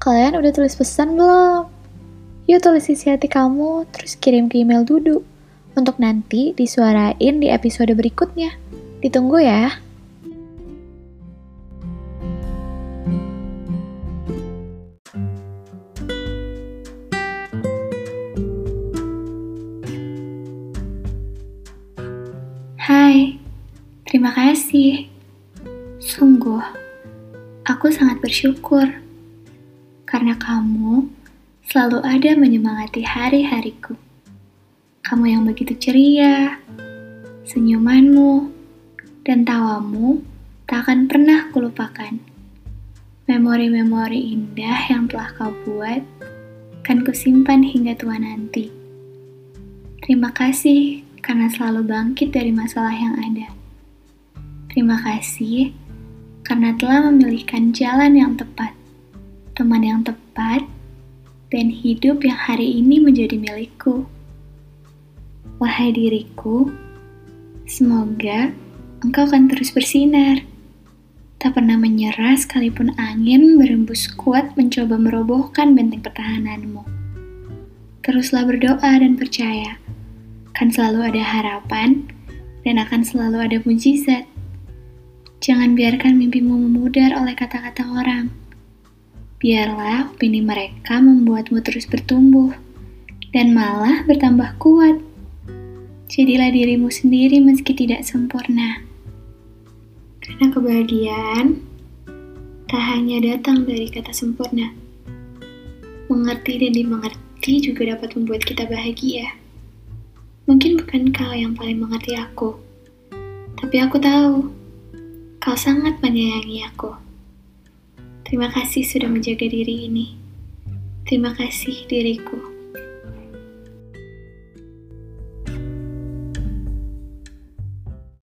kalian udah tulis pesan belum? Yuk tulis isi hati kamu, terus kirim ke email Dudu. Untuk nanti disuarain di episode berikutnya. Ditunggu ya. Hai, terima kasih. Sungguh, aku sangat bersyukur karena kamu selalu ada menyemangati hari-hariku. Kamu yang begitu ceria, senyumanmu, dan tawamu tak akan pernah kulupakan. Memori-memori indah yang telah kau buat akan kusimpan hingga tua nanti. Terima kasih karena selalu bangkit dari masalah yang ada. Terima kasih karena telah memilihkan jalan yang tepat, teman yang tepat, dan hidup yang hari ini menjadi milikku. Wahai diriku, semoga engkau akan terus bersinar. Tak pernah menyerah sekalipun angin berembus kuat mencoba merobohkan benteng pertahananmu. Teruslah berdoa dan percaya akan selalu ada harapan dan akan selalu ada mujizat. Jangan biarkan mimpimu memudar oleh kata-kata orang. Biarlah opini mereka membuatmu terus bertumbuh dan malah bertambah kuat. Jadilah dirimu sendiri meski tidak sempurna. Karena kebahagiaan tak hanya datang dari kata sempurna. Mengerti dan dimengerti juga dapat membuat kita bahagia. Mungkin bukan kau yang paling mengerti aku, tapi aku tahu kau sangat menyayangi aku. Terima kasih sudah menjaga diri ini. Terima kasih diriku.